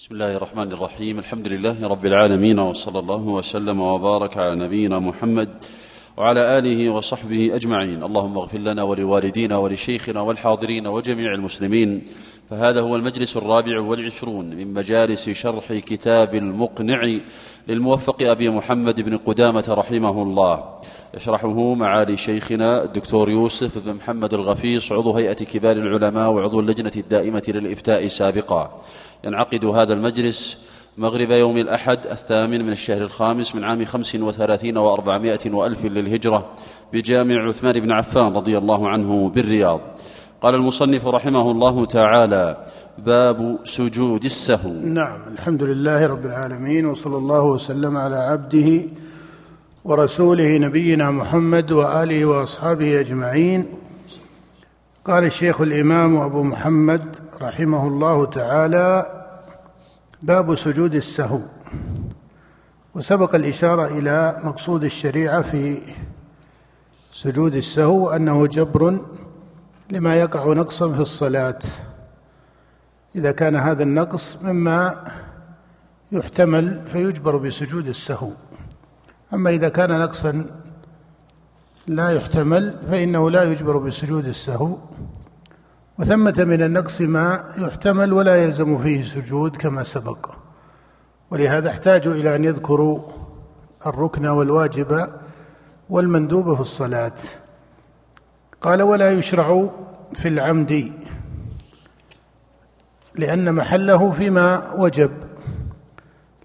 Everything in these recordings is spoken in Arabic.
بسم الله الرحمن الرحيم. الحمد لله رب العالمين وصلى الله وسلم وبارك على نبينا محمد وعلى آله وصحبه أجمعين. اللهم اغفر لنا ولوالدينا ولشيخنا والحاضرين وجميع المسلمين. فهذا هو المجلس الرابع والعشرون من مجالس شرح كتاب المقنع للموفق أبي محمد بن قدامة رحمه الله. يشرحه معالي شيخنا الدكتور يوسف بن محمد الغفيص عضو هيئة كبار العلماء وعضو اللجنة الدائمة للإفتاء سابقا. ينعقد هذا المجلس مغرب يوم الأحد الثامن من الشهر الخامس من عام خمس وثلاثين وأربعمائة وألف للهجرة بجامع عثمان بن عفان رضي الله عنه بالرياض. قال المصنف رحمه الله تعالى باب سجود السهو. نعم الحمد لله رب العالمين وصلى الله وسلم على عبده ورسوله نبينا محمد وآله وأصحابه أجمعين. قال الشيخ الإمام أبو محمد رحمه الله تعالى باب سجود السهو وسبق الإشارة إلى مقصود الشريعة في سجود السهو أنه جبر لما يقع نقصا في الصلاة. إذا كان هذا النقص مما يحتمل فيجبر بسجود السهو. أما إذا كان نقصا لا يحتمل فإنه لا يجبر بسجود السهو. وثمة من النقص ما يحتمل ولا يلزم فيه سجود كما سبق. ولهذا احتاجوا إلى أن يذكروا الركن والواجب والمندوب في الصلاة. قال ولا يشرع في العمد لأن محله فيما وجب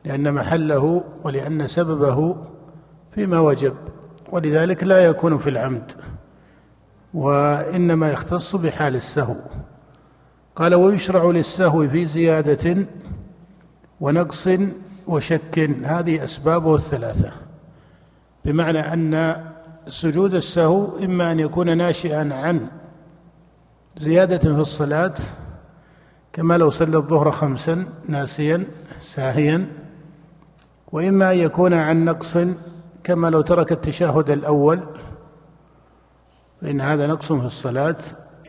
لأن محله ولأن سببه فيما وجب ولذلك لا يكون في العمد. وإنما يختص بحال السهو. قال ويشرع للسهو في زيادة ونقص وشك. هذه اسبابه الثلاثة. بمعنى أن سجود السهو إما أن يكون ناشئا عن زيادة في الصلاة كما لو صلى الظهر خمسا ناسيا ساهيا وإما أن يكون عن نقص كما لو ترك التشهد الأول فإن هذا نقص في الصلاة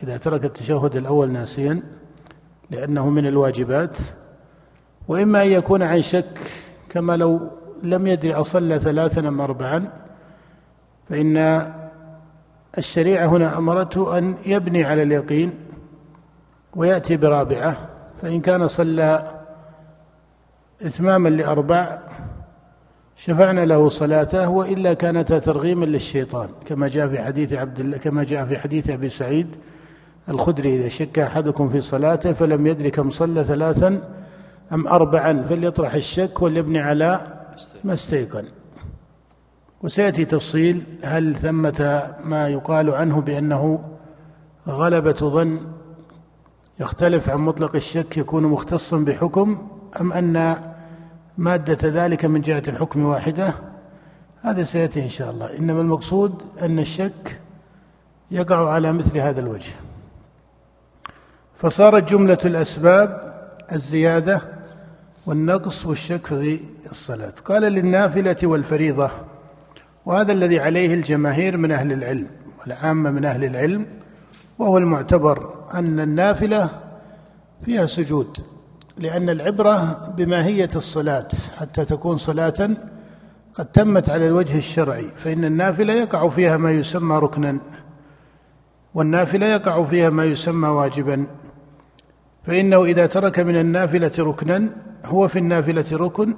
إذا ترك التشهد الأول ناسيا لأنه من الواجبات. وإما أن يكون عن شك كما لو لم يدري أصلى ثلاثا أم أربعا فإن الشريعة هنا أمرته أن يبني على اليقين ويأتي برابعة فإن كان صلى إتماما لأربع شفعنا له صلاته وإلا كانت ترغيما للشيطان كما جاء في حديث عبد الله كما جاء في حديث أبي سعيد الخدري إذا شك أحدكم في صلاته فلم يدري كم صلى ثلاثا أم اربعا فليطرح الشك وليبني على ما استيقن. وسيأتي تفصيل هل ثمة ما يقال عنه بأنه غلبة ظن يختلف عن مطلق الشك يكون مختصا بحكم أم أن مادة ذلك من جهة الحكم واحدة. هذا سيأتي إن شاء الله. إنما المقصود أن الشك يقع على مثل هذا الوجه. فصارت جملة الأسباب الزيادة والنقص والشك في الصلاة. قال للنافلة والفريضة وهذا الذي عليه الجماهير من أهل العلم والعامة من أهل العلم وهو المعتبر أن النافلة فيها سجود. لأن العبرة بماهية الصلاة حتى تكون صلاة قد تمت على الوجه الشرعي فإن النافلة يقع فيها ما يسمى ركنا والنافلة يقع فيها ما يسمى واجبا. فإنه إذا ترك من النافلة ركنا هو في النافلة ركن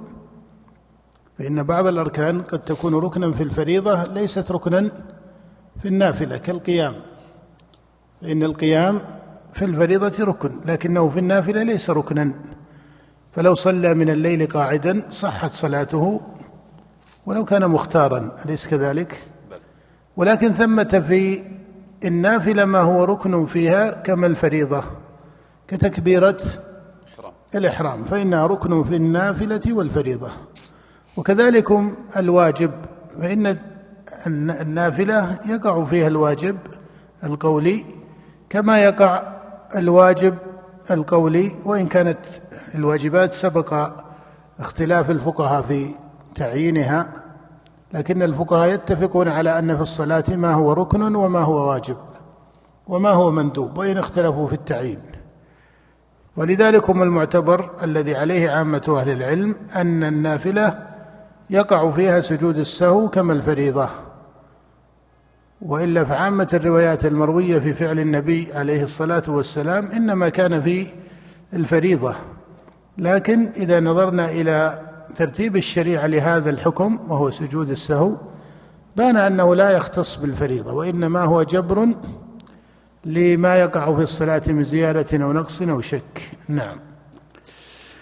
فإن بعض الأركان قد تكون ركنا في الفريضة ليست ركنا في النافلة كالقيام. فإن القيام في الفريضة ركن لكنه في النافلة ليس ركنا. فلو صلى من الليل قاعدا صحت صلاته ولو كان مختارا أليس كذلك؟ ولكن ثمة في النافلة ما هو ركن فيها كما الفريضة كتكبيرة الإحرام. فإنها ركن في النافلة والفريضة. وكذلك الواجب فإن النافلة يقع فيها الواجب القولي كما يقع الواجب القولي وإن كانت الواجبات سبق اختلاف الفقهاء في تعيينها لكن الفقهاء يتفقون على أن في الصلاة ما هو ركن وما هو واجب وما هو مندوب وإن اختلفوا في التعيين. ولذلك هم المعتبر الذي عليه عامة أهل العلم أن النافلة يقع فيها سجود السهو كما الفريضة. وإلا فعامة الروايات المروية في فعل النبي عليه الصلاة والسلام إنما كان في الفريضة. لكن إذا نظرنا إلى ترتيب الشريعة لهذا الحكم وهو سجود السهو بان أنه لا يختص بالفريضة وإنما هو جبر لما يقع في الصلاة من زيادة أو نقص أو شك. نعم.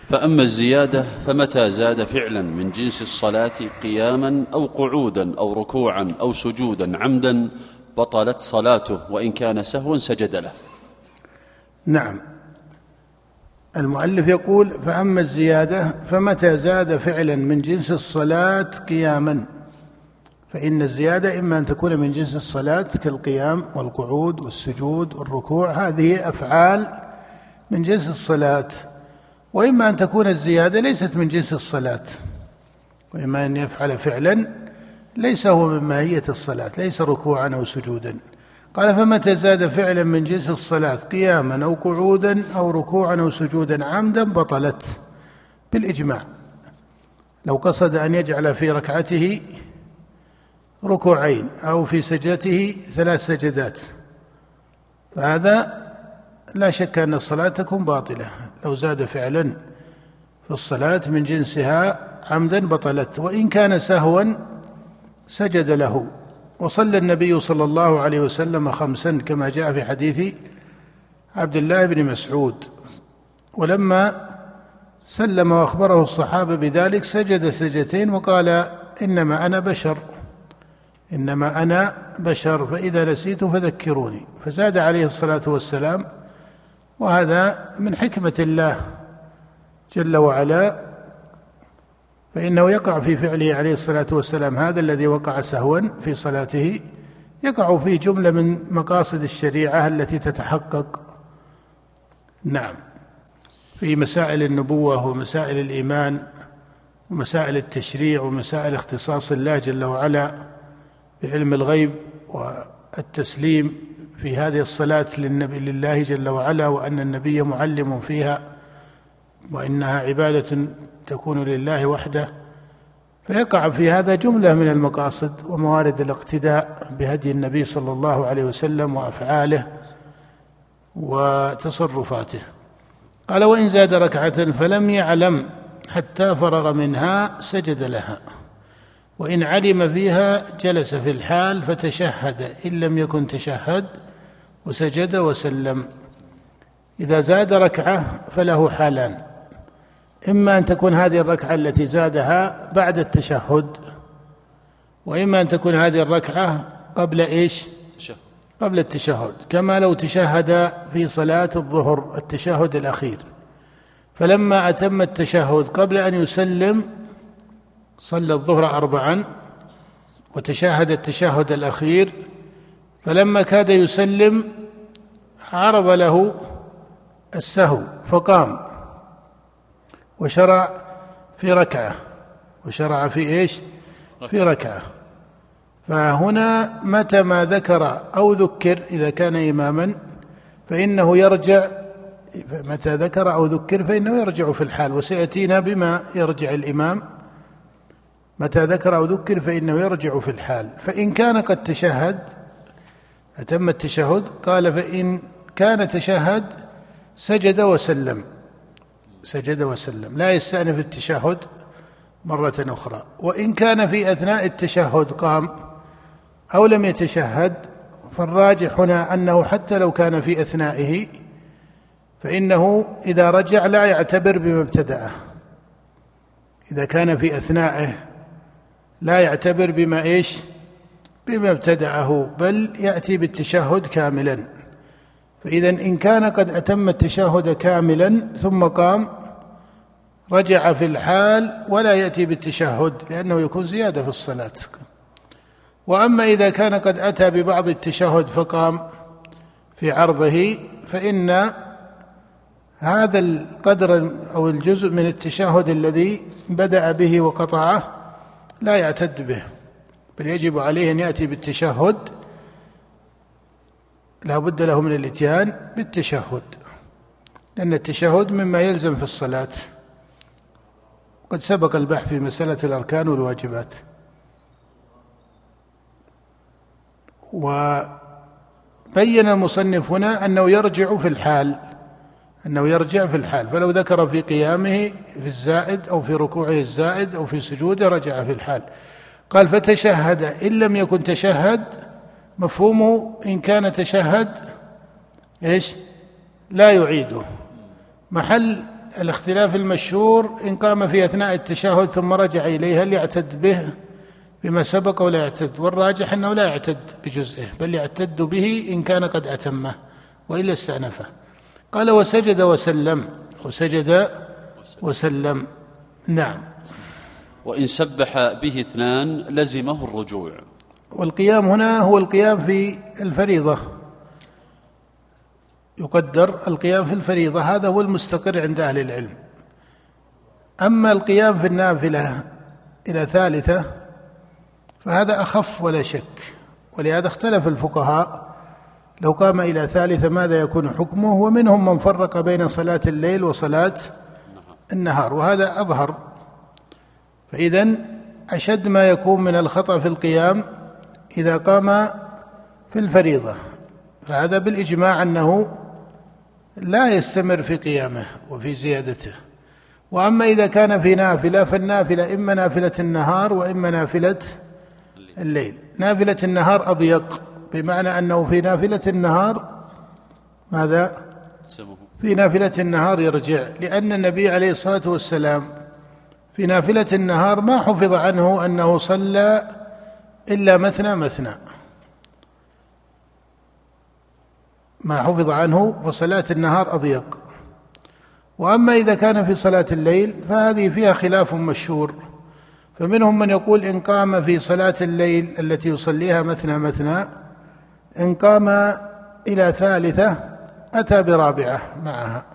فأما الزيادة فمتى زاد فعلا من جنس الصلاة قياما أو قعودا أو ركوعا أو سجودا عمدا بطلت صلاته وإن كان سهوا سجد له. نعم. المؤلف يقول فأما الزيادة فمتى زاد فعلا من جنس الصلاة قياما؟ فإن الزيادة إما أن تكون من جنس الصلاة كالقيام والقعود والسجود والركوع هذه أفعال من جنس الصلاة. وإما أن تكون الزيادة ليست من جنس الصلاة وإما أن يفعل فعلا ليس هو من ماهية الصلاة ليس ركوعا أو سجودا. قال فمتى زاد فعلا من جنس الصلاة قياما أو قعودا أو ركوعا أو سجودا عمدا بطلت بالإجماع. لو قصد أن يجعل في ركعته ركوعين أو في سجدته ثلاث سجدات فهذا لا شك أن الصلاة تكون باطلة. لو زاد فعلا في الصلاة من جنسها عمدا بطلت وإن كان سهوا سجد له. وصلى النبي صلى الله عليه وسلم خمسا كما جاء في حديث عبد الله بن مسعود. ولما سلم وأخبره الصحابة بذلك سجد سجدتين وقال إنما أنا بشر إنما أنا بشر فإذا نسيت فذكروني. فزاد عليه الصلاة والسلام وهذا من حكمة الله جل وعلا فإنه يقع في فعله عليه الصلاة والسلام هذا الذي وقع سهوا في صلاته يقع فيه جملة من مقاصد الشريعة التي تتحقق. نعم. في مسائل النبوة ومسائل الإيمان ومسائل التشريع ومسائل اختصاص الله جل وعلا بعلم الغيب والتسليم في هذه الصلاة للنبي لله جل وعلا وأن النبي معلم فيها وإنها عبادة تكون لله وحده. فيقع في هذا جملة من المقاصد وموارد الاقتداء بهدي النبي صلى الله عليه وسلم وأفعاله وتصرفاته. قال وإن زاد ركعة فلم يعلم حتى فرغ منها سجد لها. وإن علم فيها جلس في الحال فتشهد إن لم يكن تشهد وسجد وسلم. إذا زاد ركعة فله حالان. إما أن تكون هذه الركعة التي زادها بعد التشهد وإما أن تكون هذه الركعة قبل إيش؟ قبل التشهد. كما لو تشهد في صلاة الظهر التشهد الأخير. فلما أتم التشهد قبل أن يسلم صلى الظهر أربعا وتشهد التشهد الأخير فلما كاد يسلم عرض له السهو فقام وشرع في ركعة. وشرع في إيش؟ في ركعة. فهنا متى ما ذكر أو ذكر إذا كان اماما فإنه يرجع متى ذكر أو ذكر فإنه يرجع في الحال وسيأتينا بما يرجع الإمام متى ذكر أو ذكر فإنه يرجع في الحال. فإن كان قد تشهد أتم التشهد؟ قال فإن كان تشهد سجد وسلم. سجد وسلم. لا يستأنف التشهد مرة أخرى. وإن كان في أثناء التشهد قام أو لم يتشهد فالراجح هنا أنه حتى لو كان في أثنائه فإنه إذا رجع لا يعتبر بما ابتدأه إذا كان في أثنائه لا يعتبر بما إيش؟ بما ابتدعه بل يأتي بالتشهد كاملا. فاذا إن كان قد أتم التشهد كاملا ثم قام رجع في الحال ولا يأتي بالتشهد لأنه يكون زيادة في الصلاة. وأما إذا كان قد أتى ببعض التشهد فقام في عرضه فإن هذا القدر أو الجزء من التشهد الذي بدأ به وقطعه لا يعتد به بل يجب عليه أن يأتي بالتشهد لا بد له من الإتيان بالتشهد لأن التشهد مما يلزم في الصلاة. قد سبق البحث في مسألة الأركان والواجبات. وبين المصنف هنا أنه يرجع في الحال. أنه يرجع في الحال فلو ذكر في قيامه في الزائد أو في ركوعه الزائد أو في سجوده رجع في الحال. قال فتشهد. إن لم يكن تشهد مفهومه إن كان تشهد إيش؟ لا يعيده. محل الاختلاف المشهور إن قام في أثناء التشهد ثم رجع إليه هل يعتد به بما سبق ولا يعتد والراجح أنه لا يعتد بجزئه بل يعتد به إن كان قد أتمه وإلا استأنفه. قال وسجد وسلم وسجد وسلم. نعم. وإن سبح به اثنان لزمه الرجوع. والقيام هنا هو القيام في الفريضة. يقدر القيام في الفريضة هذا هو المستقر عند أهل العلم. أما القيام في النافلة إلى ثالثة فهذا أخف ولا شك ولهذا اختلف الفقهاء لو قام إلى ثالثة ماذا يكون حكمه؟ ومنهم من فرق بين صلاة الليل وصلاة النهار وهذا أظهر. فإذا أشد ما يكون من الخطأ في القيام إذا قام في الفريضة. فهذا بالإجماع أنه لا يستمر في قيامه وفي زيادته. وأما إذا كان في نافلة فالنافلة إما نافلة النهار وإما نافلة الليل. نافلة النهار أضيق. بمعنى أنه في نافلة النهار ماذا؟ في نافلة النهار يرجع لأن النبي عليه الصلاة والسلام في نافلة النهار ما حفظ عنه أنه صلى إلا مثنى مثنى. ما حفظ عنه فصلاة النهار أضيق. وأما إذا كان في صلاة الليل فهذه فيها خلاف مشهور. فمنهم من يقول إن قام في صلاة الليل التي يصليها مثنى مثنى إن قام إلى ثالثة أتى برابعة معها.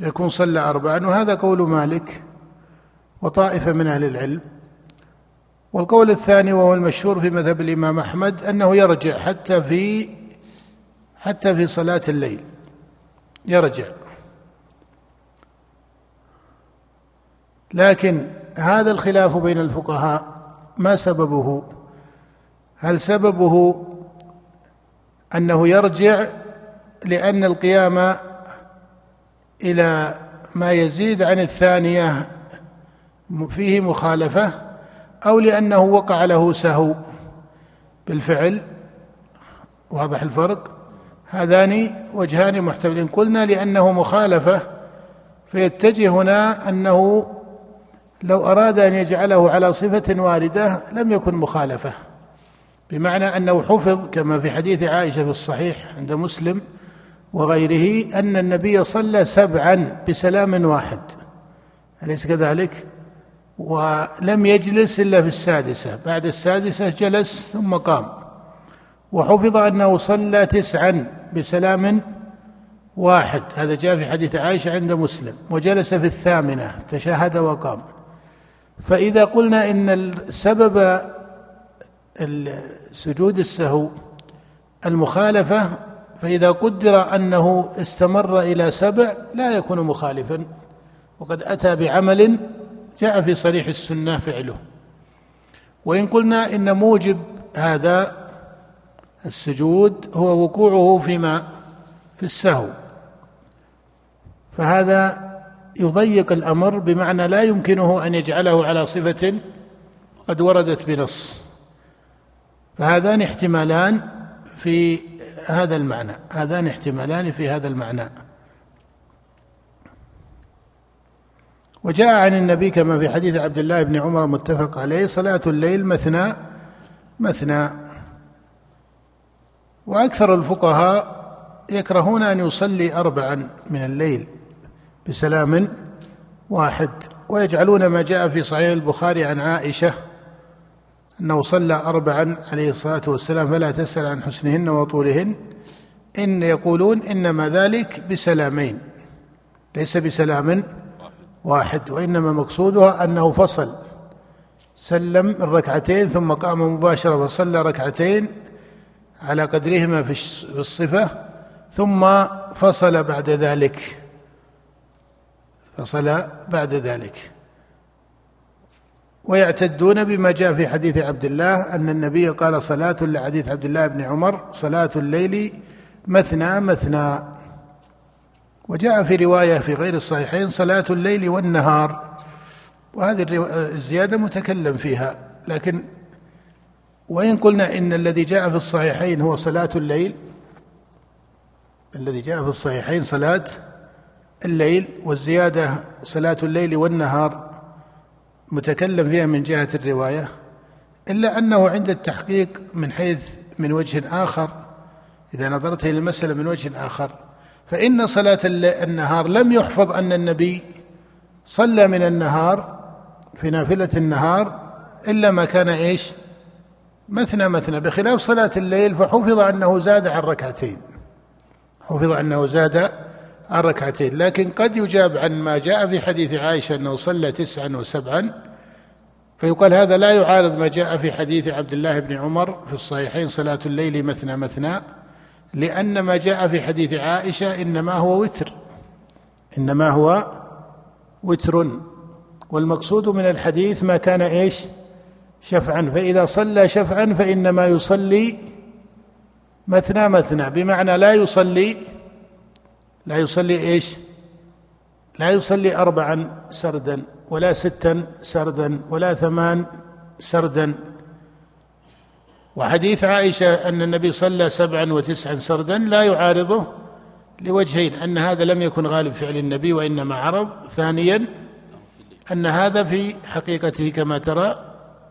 يكون صلى أربعا وهذا قول مالك وطائفة من أهل العلم. والقول الثاني وهو المشهور في مذهب الإمام أحمد أنه يرجع حتى في حتى في صلاة الليل. يرجع. لكن هذا الخلاف بين الفقهاء ما سببه؟ هل سببه أنه يرجع لأن القيام إلى ما يزيد عن الثانية فيه مخالفة أو لأنه وقع له سهو. بالفعل واضح الفرق؟ هذان وجهان محتملين. قلنا لأنه مخالفة فيتجه هنا أنه لو أراد أن يجعله على صفة واردة لم يكن مخالفة. بمعنى أنه حفظ كما في حديث عائشة في الصحيح عند مسلم وغيره أن النبي صلى سبعا بسلام واحد. أليس كذلك؟ ولم يجلس إلا في السادسة. بعد السادسة جلس ثم قام. وحفظ أنه صلى تسعا بسلام واحد. هذا جاء في حديث عائشة عند مسلم. وجلس في الثامنة تشهد وقام. فإذا قلنا إن السبب سجود السهو المخالفة فإذا قدر أنه استمر إلى سبع لا يكون مخالفا. وقد أتى بعمل جاء في صريح السنة فعله. وإن قلنا إن موجب هذا السجود هو وقوعه فيما في السهو. فهذا يضيق الأمر بمعنى لا يمكنه أن يجعله على صفة قد وردت بنص. فهذان احتمالان في هذا المعنى. هذان احتمالان في هذا المعنى. وجاء عن النبي كما في حديث عبد الله بن عمر متفق عليه صلاة الليل مثنى مثنى. وأكثر الفقهاء يكرهون أن يصلي اربعا من الليل بسلام واحد. ويجعلون ما جاء في صحيح البخاري عن عائشة أنه صلى اربعا عليه الصلاة والسلام فلا تسأل عن حسنهن وطولهن. إن يقولون إنما ذلك بسلامين ليس بسلام واحد وإنما مقصودها أنه فصل سلم الركعتين ثم قام مباشرة وصلى ركعتين على قدرهما في الصفة ثم فصل بعد ذلك فصل بعد ذلك. ويعتدون بما جاء في حديث عبد الله أن النبي قال صلاة لحديث عبد الله بن عمر صلاة الليل مثنى مثنى. وجاء في رواية في غير الصحيحين صلاة الليل والنهار. وهذه الزيادة متكلم فيها. لكن وإن قلنا إن الذي جاء في الصحيحين هو صلاة الليل الذي جاء في الصحيحين صلاة الليل والزيادة صلاة الليل والنهار. متكلم فيها من جهة الرواية إلا أنه عند التحقيق من حيث من وجه آخر إذا نظرت إلى المسألة من وجه آخر فإن صلاة النهار لم يحفظ أن النبي صلى من النهار في نافلة النهار إلا ما كان إيش؟ مثنى مثنى بخلاف صلاة الليل فحفظ أنه زاد عن ركعتين حفظ أنه زاد عن ركعتين. لكن قد يجاب عن ما جاء في حديث عائشة أنه صلى تسعا وسبعا فيقال هذا لا يعارض ما جاء في حديث عبد الله بن عمر في الصحيحين صلاة الليل مثنى مثنى لأن ما جاء في حديث عائشة إنما هو وتر إنما هو وتر. والمقصود من الحديث ما كان إيش؟ شفعا. فإذا صلى شفعا فإنما يصلي مثنى مثنى بمعنى لا يصلي لا يصلي إيش؟ لا يصلي أربعا سردا ولا ستا سردا ولا ثمان سردا. وحديث عائشة أن النبي صلى سبعا وتسعا سردا لا يعارضه لوجهين أن هذا لم يكن غالب فعل النبي وإنما عرض. ثانيا أن هذا في حقيقته كما ترى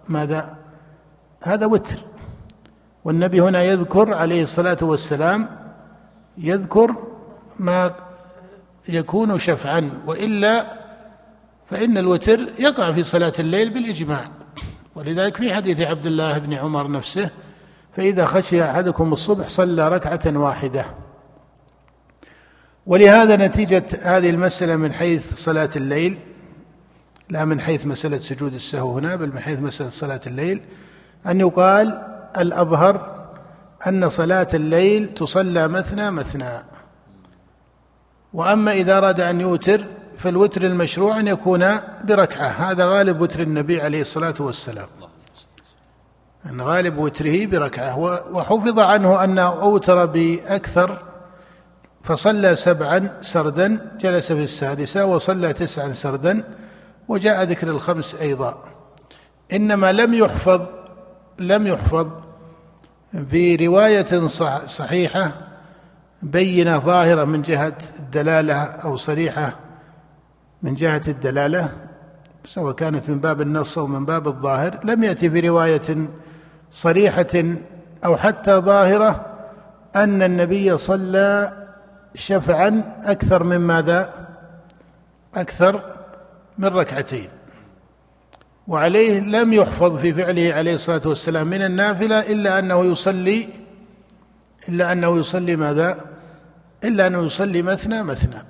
ماذا؟ هذا وتر. والنبي هنا يذكر عليه الصلاة والسلام يذكر ما يكون شفعا وإلا فإن الوتر يقع في صلاة الليل بالإجماع. ولذلك في حديث عبد الله بن عمر نفسه فإذا خشي أحدكم الصبح صلى ركعة واحدة. ولهذا نتيجة هذه المسألة من حيث صلاة الليل لا من حيث مسألة سجود السهو هنا بل من حيث مسألة صلاة الليل أن يقال الأظهر أن صلاة الليل تصلى مثنى مثنى. وأما إذا أراد أن يوتر فالوتر المشروع أن يكون بركعة. هذا غالب وتر النبي عليه الصلاة والسلام. أن غالب وتره بركعة. وحفظ عنه أنه أوتر بأكثر فصلى سبعا سردا جلس في السادسة وصلى تسعا سردا وجاء ذكر الخمس أيضا. إنما لم يحفظ لم يحفظ في رواية صحيحة بينة ظاهرة من جهة الدلالة أو صريحة من جهة الدلالة سواء كانت من باب النص أو من باب الظاهر لم يأتي في رواية صريحة أو حتى ظاهرة أن النبي صلى شفعا أكثر من ماذا؟ أكثر من ركعتين وعليه لم يحفظ في فعله عليه الصلاة والسلام من النافلة إلا أنه يصلي إلا أنه يصلي ماذا؟ إلا أنه يصلي مثنى مثنى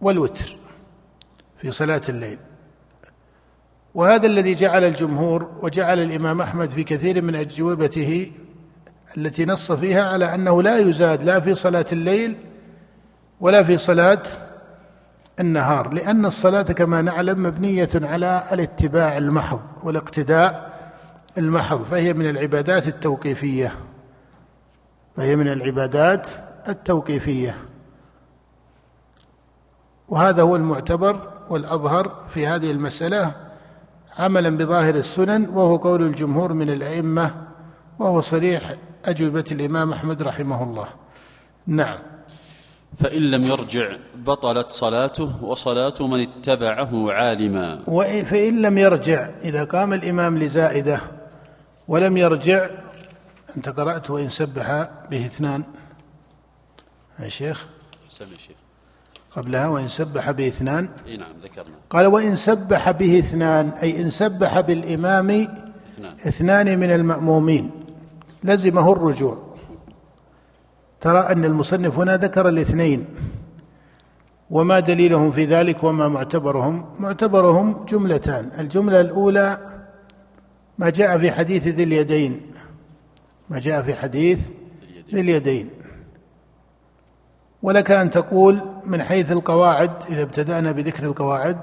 والوتر في صلاة الليل. وهذا الذي جعل الجمهور وجعل الإمام أحمد في كثير من أجوبته التي نص فيها على أنه لا يزاد لا في صلاة الليل ولا في صلاة النهار لأن الصلاة كما نعلم مبنية على الاتباع المحض والاقتداء المحض فهي من العبادات التوقيفية فهي من العبادات التوقيفية. وهذا هو المعتبر والأظهر في هذه المسألة عملا بظاهر السنن وهو قول الجمهور من الأئمة وهو صريح أجوبة الإمام أحمد رحمه الله. نعم. فإن لم يرجع بطلت صلاته وصلاة من اتبعه عالما. فإن لم يرجع إذا قام الإمام لزائدة ولم يرجع أنت قرأت وإن سبح به اثنان. يا شيخ. سمع شيخ. قبلها وإن سبح به اثنان. إي نعم ذكرنا. قال وإن سبح به اثنان أي إن سبح بالإمام اثنان, اثنان من المأمومين. لزمه الرجوع. ترى أن المصنف هنا ذكر الاثنين. وما دليلهم في ذلك وما معتبرهم. معتبرهم جملتان. الجملة الأولى ما جاء في حديث ذي اليدين. ما جاء في حديث ذي اليدين. ولك أن تقول من حيث القواعد إذا ابتدأنا بذكر القواعد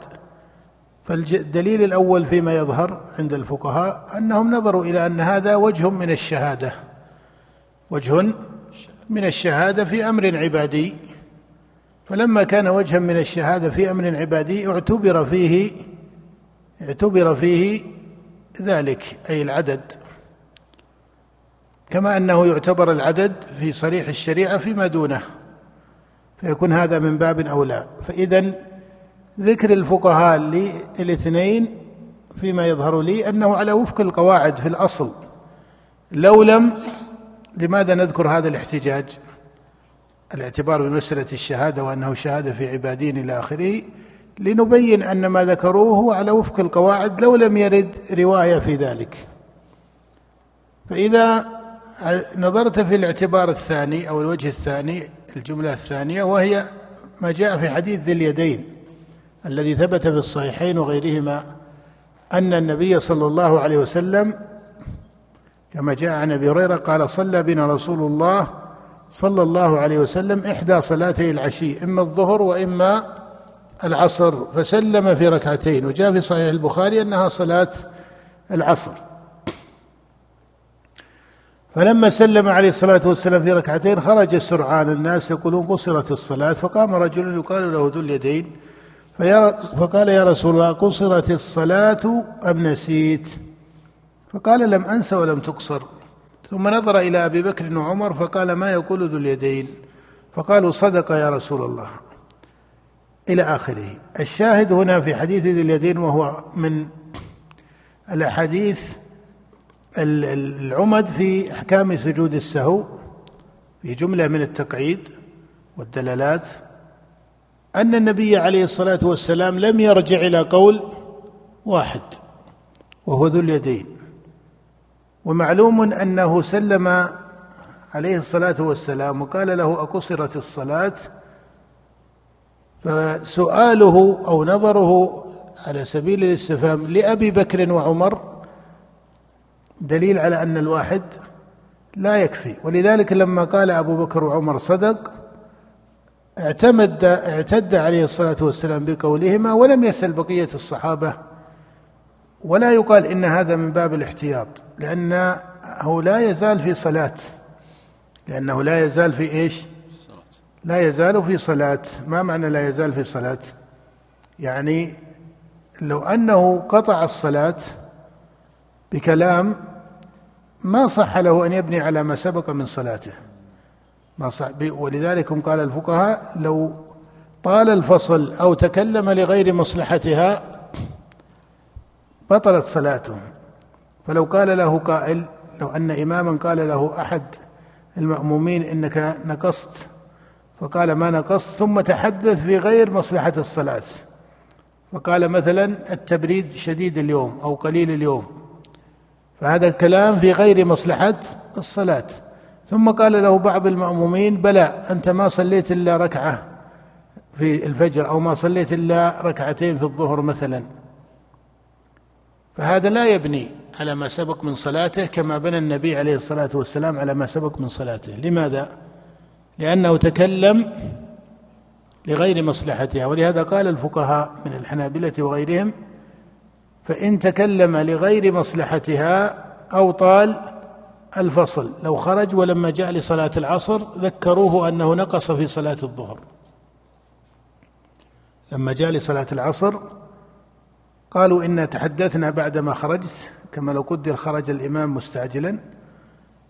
فالدليل الأول فيما يظهر عند الفقهاء أنهم نظروا إلى أن هذا وجه من الشهادة وجه من الشهادة في أمر عبادي. فلما كان وجها من الشهادة في أمر عبادي اعتبر فيه اعتبر فيه ذلك أي العدد. كما أنه يعتبر العدد في صريح الشريعة فيما دونه. فيكون هذا من باب أولى. فإذا ذكر الفقهاء للاثنين فيما يظهر لي أنه على وفق القواعد في الأصل. لو لم لماذا نذكر هذا الاحتجاج؟ الاعتبار بمسألة الشهادة وأنه شهادة في عبادين إلى آخره لنبين أن ما ذكروه هو على وفق القواعد لو لم يرد رواية في ذلك. فإذا نظرت في الاعتبار الثاني أو الوجه الثاني الجملة الثانية وهي ما جاء في حديث ذي اليدين الذي ثبت في الصحيحين وغيرهما أن النبي صلى الله عليه وسلم كما جاء عن أبي هريرة قال صلى بنا رسول الله صلى الله عليه وسلم إحدى صلاتي العشي إما الظهر وإما العصر فسلم في ركعتين. وجاء في صحيح البخاري أنها صلاة العصر. فلما سلم عليه الصلاة والسلام في ركعتين خرج سرعان الناس يقولون قصرت الصلاة فقام رجل يقال له ذو اليدين فقال يا رسول الله قصرت الصلاة أم نسيت؟ فقال لم أنس ولم تقصر. ثم نظر إلى أبي بكر وعمر فقال ما يقول ذو اليدين؟ فقالوا صدق يا رسول الله. إلى آخره. الشاهد هنا في حديث ذي اليدين وهو من الأحاديث العمد في أحكام سجود السهو في جملة من التقعيد والدلالات أن النبي عليه الصلاة والسلام لم يرجع إلى قول واحد وهو ذو اليدين. ومعلوم أنه سلم عليه الصلاة والسلام وقال له أقصرت الصلاة فسؤاله أو نظره على سبيل الاستفهام لأبي بكر وعمر دليل على أن الواحد لا يكفي. ولذلك لما قال أبو بكر وعمر صدق اعتمد اعتد عليه الصلاة والسلام بقولهما ولم يسأل بقية الصحابة ولا يقال إن هذا من باب الاحتياط لأنه لا يزال في صلاة. لأنه لا يزال في إيش؟ لا يزال في صلاة. ما معنى لا يزال في صلاة؟ يعني لو أنه قطع الصلاة بكلام ما صح له أن يبني على ما سبق من صلاته. ما صح ولذلك قال الفقهاء لو طال الفصل أو تكلم لغير مصلحتها بطلت صلاته فلو قال له قائل لو أن إماما قال له أحد المأمومين إنك نقصت فقال ما نقصت ثم تحدث في غير مصلحة الصلاة. فقال مثلا التبريد شديد اليوم أو قليل اليوم. فهذا الكلام في غير مصلحة الصلاة. ثم قال له بعض المأمومين بلى أنت ما صليت إلا ركعة في الفجر أو ما صليت إلا ركعتين في الظهر مثلا. فهذا لا يبني على ما سبق من صلاته كما بنى النبي عليه الصلاة والسلام على ما سبق من صلاته. لماذا؟ لأنه تكلم لغير مصلحتها. ولهذا قال الفقهاء من الحنابلة وغيرهم فإن تكلم لغير مصلحتها أو طال الفصل لو خرج ولما جاء لصلاة العصر ذكروه أنه نقص في صلاة الظهر. لما جاء لصلاة العصر قالوا إنا تحدثنا بعدما خرجت كما لو قدر خرج الإمام مستعجلا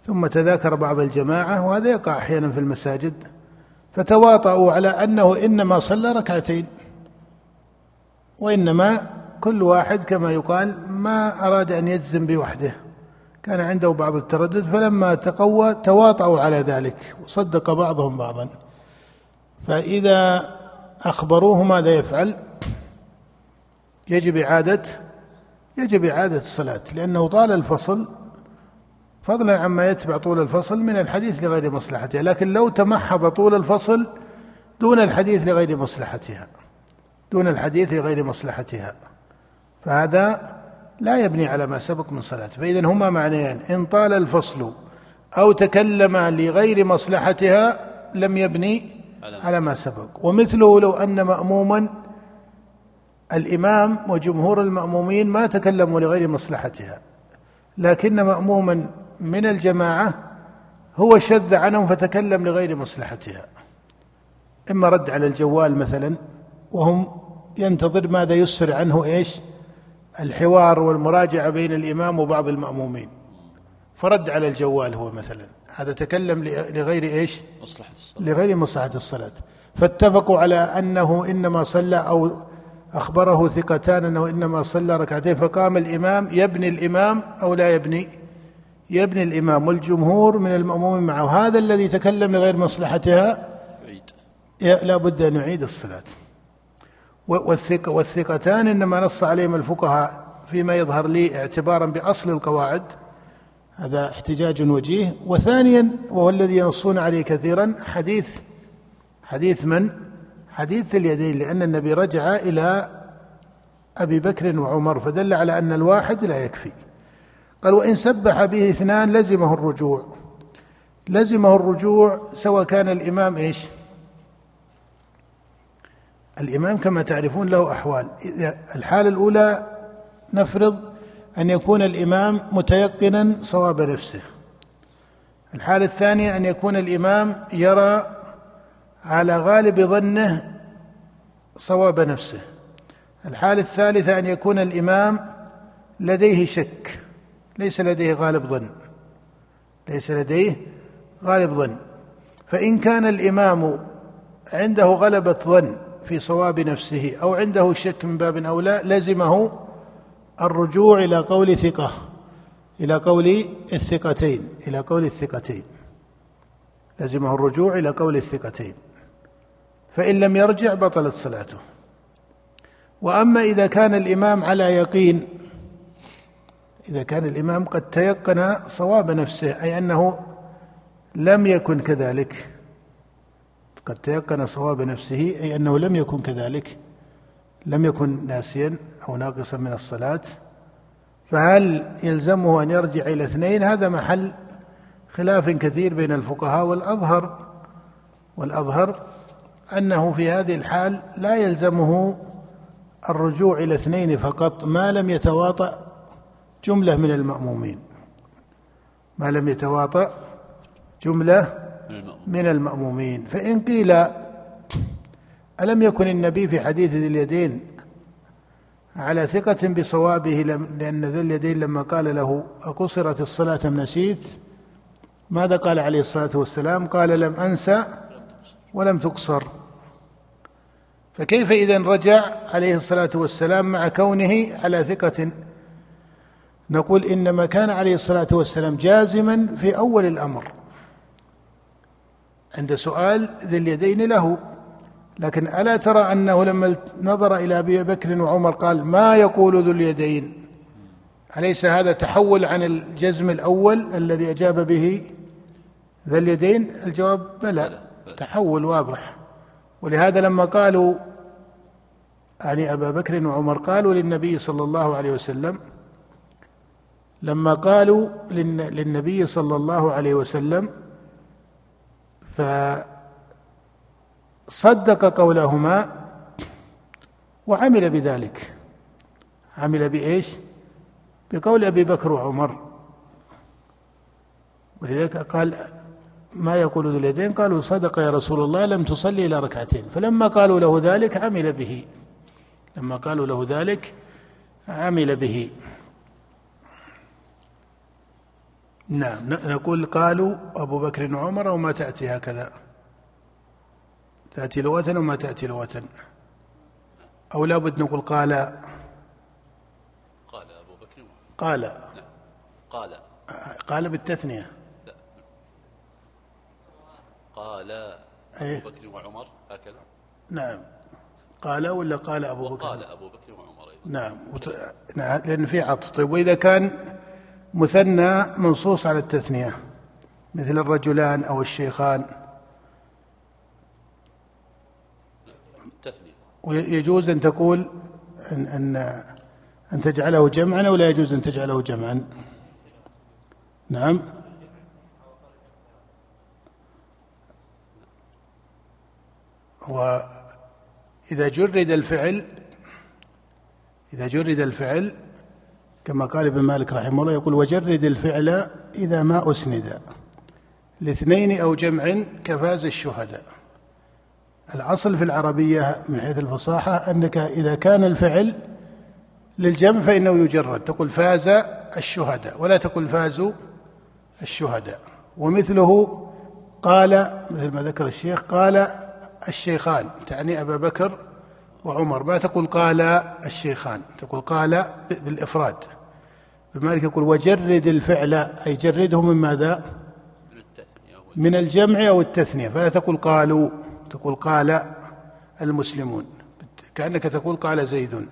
ثم تذاكر بعض الجماعة وهذا يقع أحيانا في المساجد فتواطؤوا على أنه إنما صلى ركعتين وإنما كل واحد كما يقال ما أراد أن يجزم بوحده. كان عنده بعض التردد فلما تقوى تواطؤوا على ذلك وصدق بعضهم بعضا. فإذا أخبروه ماذا يفعل؟ يجب إعادة يجب إعادة الصلاة لأنه طال الفصل فضلا عما يتبع طول الفصل من الحديث لغير مصلحتها. لكن لو تمحض طول الفصل دون الحديث لغير مصلحتها دون الحديث لغير مصلحتها. فهذا لا يبني على ما سبق من صلاة. فإذا هما معنيان. إن طال الفصل أو تكلم لغير مصلحتها لم يبني على ما سبق. ومثله لو أن مأموما الإمام وجمهور المأمومين ما تكلموا لغير مصلحتها. لكن مأموما من الجماعة هو شذ عنهم فتكلم لغير مصلحتها. إما رد على الجوال مثلا وهم ينتظر ماذا يسفر عنه إيش؟ الحوار والمراجعة بين الإمام وبعض المأمومين. فرد على الجوال هو مثلا. هذا تكلم لغير إيش؟ مصلحة الصلاة. لغير مصلحة الصلاة. فاتفقوا على أنه إنما صلى أو أخبره ثقتان أنه إنما صلى ركعتين. فقام الإمام يبني الإمام أو لا يبني؟ يبني الإمام. والجمهور من المأمومين معه. هذا الذي تكلم لغير مصلحتها؟ لا بد أن يعيد الصلاة. والثقة والثقتان إنما نص عليهم الفقهاء فيما يظهر لي اعتبارا بأصل القواعد. هذا احتجاج وجيه. وثانيا وهو الذي ينصون عليه كثيرا حديث حديث من؟ حديث اليدين لأن النبي رجع إلى أبي بكر وعمر فدل على أن الواحد لا يكفي. قال وإن سبح به اثنان لزمه الرجوع. لزمه الرجوع سواء كان الإمام إيش؟ الإمام كما تعرفون له أحوال. الحالة الأولى نفرض أن يكون الإمام متيقنا صواب نفسه. الحالة الثانية أن يكون الإمام يرى على غالب ظنه صواب نفسه. الحالة الثالثة أن يكون الإمام لديه شك. ليس لديه غالب ظن. ليس لديه غالب ظن. فإن كان الإمام عنده غلبة ظن في صواب نفسه أو عنده شك من باب أولى لزمه الرجوع إلى قول ثقة إلى قول الثقتين إلى قول الثقتين. لزمه الرجوع إلى قول الثقتين. فإن لم يرجع بطلت صلاته. وأما إذا كان الإمام على يقين إذا كان الإمام قد تيقن صواب نفسه أي أنه لم يكن كذلك قد تيقن صواب نفسه أي أنه لم يكن كذلك لم يكن ناسيا أو ناقصا من الصلاة. فهل يلزمه أن يرجع إلى اثنين؟ هذا محل خلاف كثير بين الفقهاء والأظهر والأظهر أنه في هذه الحال لا يلزمه الرجوع إلى اثنين فقط ما لم يتواطأ جملة من المأمومين. ما لم يتواطأ جملة من المأمومين. فإن قيل ألم يكن النبي في حديث ذي اليدين على ثقة بصوابه لأن ذي اليدين لما قال له أقصرت الصلاة أم نسيت؟ ماذا قال عليه الصلاة والسلام؟ قال لم أنسى ولم تقصر. فكيف إذا رجع عليه الصلاة والسلام مع كونه على ثقة؟ نقول إنما كان عليه الصلاة والسلام جازما في أول الأمر. عند سؤال ذي اليدين له. لكن ألا ترى أنه لما نظر إلى أبي بكر وعمر قال ما يقول ذو اليدين؟ أليس هذا تحول عن الجزم الأول الذي أجاب به ذا اليدين؟ الجواب بلى. تحول واضح. ولهذا لما قالوا يعني أبا بكر وعمر قالوا للنبي صلى الله عليه وسلم لما قالوا للنبي صلى الله عليه وسلم فصدق قولهما وعمل بذلك. عمل بإيش؟ بقول أبي بكر وعمر. ولذلك قال ما يقول ذو اليدين؟ قالوا صدق يا رسول الله لم تصلي إلى ركعتين. فلما قالوا له ذلك عمل به. لما قالوا له ذلك عمل به. نعم نقول قالوا أبو بكر وعمر وما تأتي هكذا. تأتي لغة وما تأتي لغة. أو لابد نقول قال. قال أبو بكر وعمر قال. نعم. قال. قال بالتثنية. لا. قال؟ أبو بكر وعمر هكذا. نعم. قال ولا قال أبو بكر؟ وقال أبو بكر وعمر أيضا. نعم. نعم لأن في عطف. طيب وإذا كان مثنى منصوص على التثنية مثل الرجلان أو الشيخان. ويجوز أن تقول أن أن أن تجعله جمعا أو لا يجوز أن تجعله جمعا. نعم. وإذا جرد الفعل إذا جرد الفعل كما قال ابن مالك رحمه الله يقول وجرد الفعل إذا ما أسند لاثنين أو جمع كفاز الشهداء. الأصل في العربية من حيث الفصاحة أنك إذا كان الفعل للجمع فإنه يجرد تقول فاز الشهداء ولا تقول فازوا الشهداء. ومثله قال مثل ما ذكر الشيخ قال الشيخان تعني أبا بكر وعمر. ما تقول قال الشيخان؟ تقول قال بالإفراد. بمالك يقول وجرد الفعل أي جرده من ماذا؟ من الجمع أو التثنية. فلا تقول قالوا تقول قال المسلمون. كأنك تقول قال زيد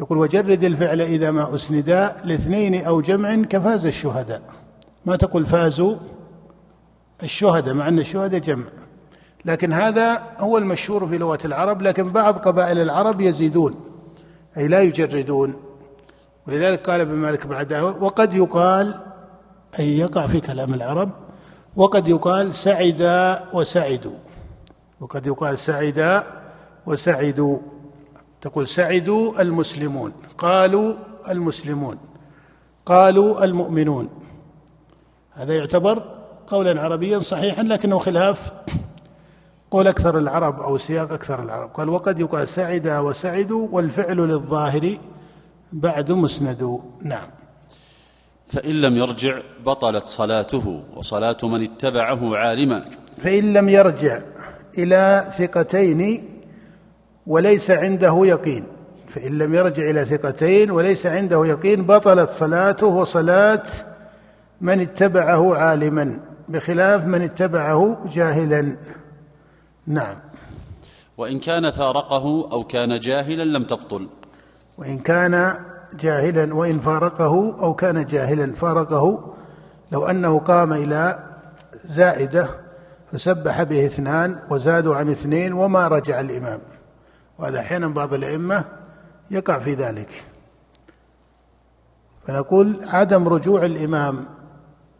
يقول وجرد الفعل إذا ما أسندا لاثنين أو جمع كفاز الشهداء. ما تقول فازوا الشهداء مع أن الشهداء جمع. لكن هذا هو المشهور في لغة العرب لكن بعض قبائل العرب يزيدون أي لا يجردون. ولذلك قال ابن مالك بعدها وقد يقال أي يقع في كلام العرب وقد يقال سعد وسعدوا وقد يقال سعد وسعدوا تقول سعدوا المسلمون قالوا المسلمون قالوا المؤمنون. هذا يعتبر قولا عربيا صحيحا لكنه خلاف قول أكثر العرب أو سياق أكثر العرب. قال وقد يقال سعد وسعدوا والفعل للظاهر بعد مسند نعم. فإن لم يرجع بطلت صلاته وصلاة من اتبعه عالما. فإن لم يرجع إلى ثقتين وليس عنده يقين. فإن لم يرجع إلى ثقتين وليس عنده يقين بطلت صلاته وصلاة من اتبعه عالما. بخلاف من اتبعه جاهلا. نعم. وإن كان فارقه أو كان جاهلا لم تبطل. وإن كان جاهلا وإن فارقه أو كان جاهلا فارقه لو أنه قام إلى زائدة فسبح به اثنان وزادوا عن اثنين وما رجع الإمام. وهذا أحيانا بعض الأئمة يقع في ذلك. فنقول عدم رجوع الإمام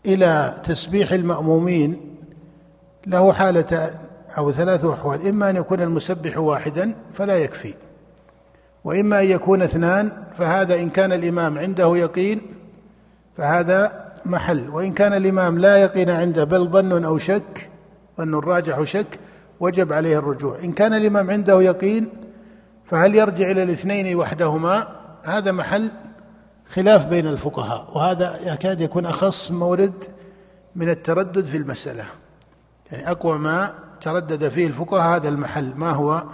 إلى تسبيح المأمومين له حالة أو ثلاث أحوال إما أن يكون المسبح واحدا فلا يكفي. وإما أن يكون اثنان فهذا إن كان الإمام عنده يقين فهذا محل. وإن كان الإمام لا يقين عنده بل ظن أو شك ظن راجح شك وجب عليه الرجوع. إن كان الإمام عنده يقين فهل يرجع إلى الاثنين وحدهما؟ هذا محل خلاف بين الفقهاء وهذا يكاد يكون أخص مورد من التردد في المسألة. يعني أقوى ما تردد فيه الفقهاء هذا المحل ما هو؟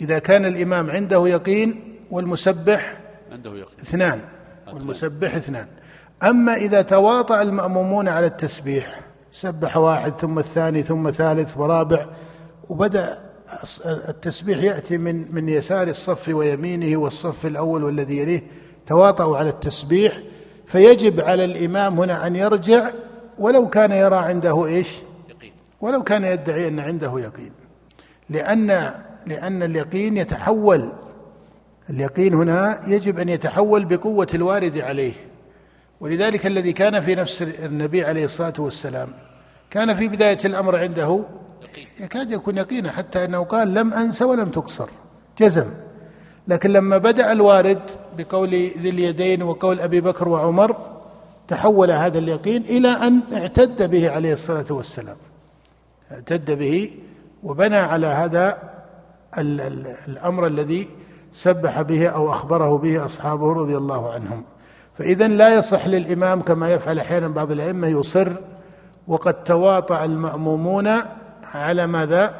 إذا كان الإمام عنده يقين والمسبح عنده يقين. اثنان والمسبح اثنان. أما إذا تواطأ المأمومون على التسبيح سبح واحد ثم الثاني ثم ثالث ورابع وبدأ التسبيح يأتي من من يسار الصف ويمينه والصف الأول والذي يليه تواطؤوا على التسبيح فيجب على الإمام هنا أن يرجع ولو كان يرى عنده إيش؟ يقين. ولو كان يدعي أن عنده يقين. لأن لأن اليقين يتحول. اليقين هنا يجب أن يتحول بقوة الوارد عليه. ولذلك الذي كان في نفس النبي عليه الصلاة والسلام كان في بداية الأمر عنده يكاد يكون يقينا حتى أنه قال لم أنس ولم تقصر جزم. لكن لما بدأ الوارد بقول ذي اليدين وقول أبي بكر وعمر تحول هذا اليقين إلى أن اعتد به عليه الصلاة والسلام. اعتد به وبنى على هذا الأمر الذي سبح به أو أخبره به أصحابه رضي الله عنهم. فإذا لا يصح للإمام كما يفعل أحيانا بعض الأئمة يصر وقد تواطأ المأمومون على ماذا؟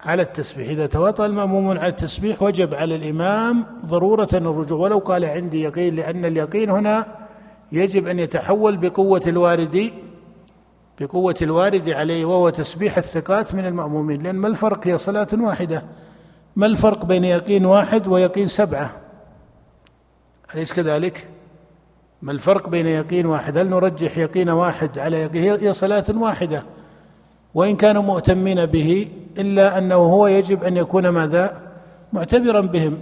على التسبيح. إذا تواطأ المأمومون على التسبيح وجب على الإمام ضرورة الرجوع. ولو قال عندي يقين لأن اليقين هنا يجب أن يتحول بقوة الوارد بقوة الوارد عليه وهو تسبيح الثقات من المأمومين. لأن ما الفرق هي صلاة واحدة؟ ما الفرق بين يقين واحد ويقين سبعة؟ أليس كذلك؟ ما الفرق بين يقين واحد؟ هل نرجح يقين واحد على يقين؟ هي صلاة واحدة. وإن كانوا مؤتمين به إلا أنه هو يجب أن يكون ماذا؟ معتبرا بهم.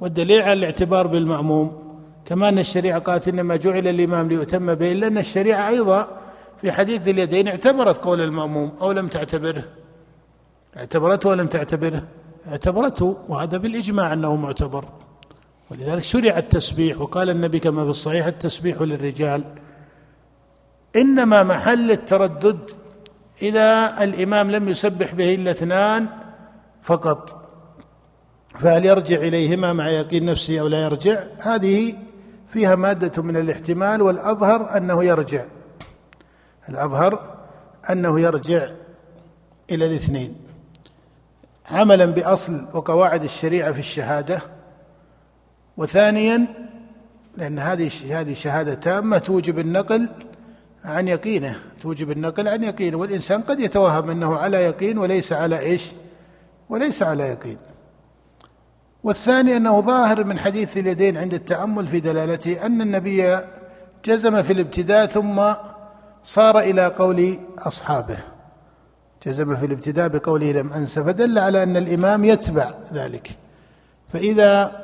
والدليل على الاعتبار بالمأموم كما أن الشريعة قالت إنما جعل الإمام ليؤتم به إلا أن الشريعة أيضا في حديث اليدين اعتبرت قول المأموم أو لم تعتبره؟ اعتبرته ولم تعتبره؟ اعتبرته وهذا بالإجماع أنه معتبر. ولذلك شرع التسبيح وقال النبي كما في الصحيح التسبيح للرجال. إنما محل التردد إذا الإمام لم يسبح به إلا اثنان فقط. فهل يرجع إليهما مع يقين نفسه أو لا يرجع؟ هذه فيها مادة من الاحتمال والأظهر أنه يرجع. الأظهر أنه يرجع إلى الاثنين. عملا بأصل وقواعد الشريعة في الشهادة وثانيا لأن هذه هذه شهادة تامة توجب النقل عن يقينه توجب النقل عن يقينه والإنسان قد يتوهم أنه على يقين وليس على إيش؟ وليس على يقين. والثاني أنه ظاهر من حديث اليدين عند التأمل في دلالته أن النبي جزم في الابتداء ثم صار إلى قول أصحابه. جزم في الابتداء بقوله لم أنس فدل على أن الإمام يتبع ذلك. فإذا